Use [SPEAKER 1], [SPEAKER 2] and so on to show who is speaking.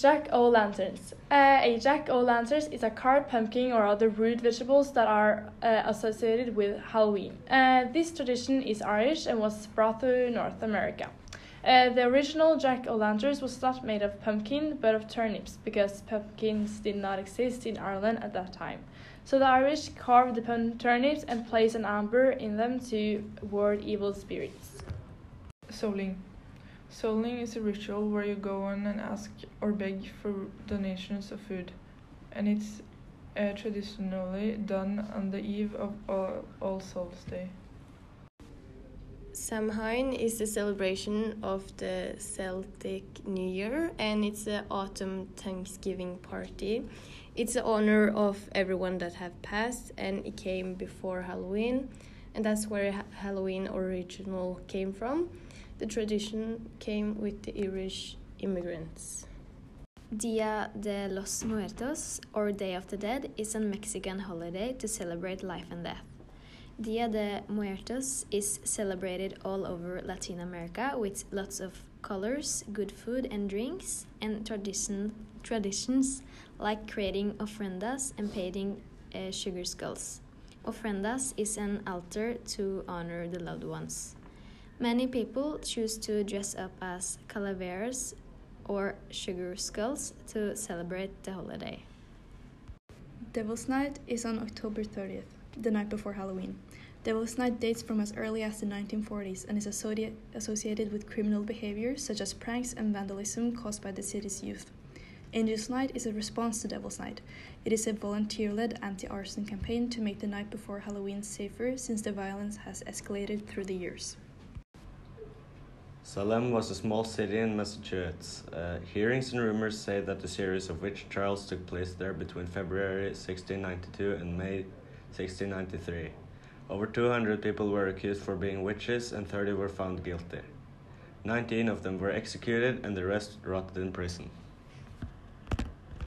[SPEAKER 1] Jack o' lanterns. Uh, a jack o' lanterns is a carved pumpkin or other root vegetables that are uh, associated with Halloween. Uh, this tradition is Irish and was brought to North America. Uh, the original jack o' lanterns was not made of pumpkin but of turnips because pumpkins did not exist in Ireland at that time. So the Irish carved the turnips and placed an amber in them to ward evil spirits.
[SPEAKER 2] Souling. Souling is a ritual where you go on and ask or beg for donations of food, and it's uh, traditionally done on the eve of All, All Souls Day.
[SPEAKER 3] Samhain is the celebration of the Celtic New Year and it's an autumn Thanksgiving party. It's the honor of everyone that have passed and it came before Halloween and that's where ha Halloween original came from. The tradition came with the Irish immigrants.
[SPEAKER 4] Dia de los Muertos, or Day of the Dead, is a Mexican holiday to celebrate life and death. Dia de Muertos is celebrated all over Latin America with lots of colors, good food and drinks, and tradition, traditions like creating ofrendas and painting uh, sugar skulls. Ofrendas is an altar to honor the loved ones. Many people choose to dress up as calaveras or sugar skulls to celebrate the holiday.
[SPEAKER 5] Devil's Night is on October 30th, the night before Halloween. Devil's Night dates from as early as the 1940s and is associated with criminal behavior such as pranks and vandalism caused by the city's youth. Angels Night is a response to Devil's Night. It is a volunteer led anti arson campaign to make the night before Halloween safer since the violence has escalated through the years.
[SPEAKER 6] Salem was a small city in Massachusetts. Uh, hearings and rumors say that a series of witch trials took place there between February 1692 and May 1693. Over 200 people were accused for being witches and 30 were found guilty. 19 of them were executed and the rest rotted in prison.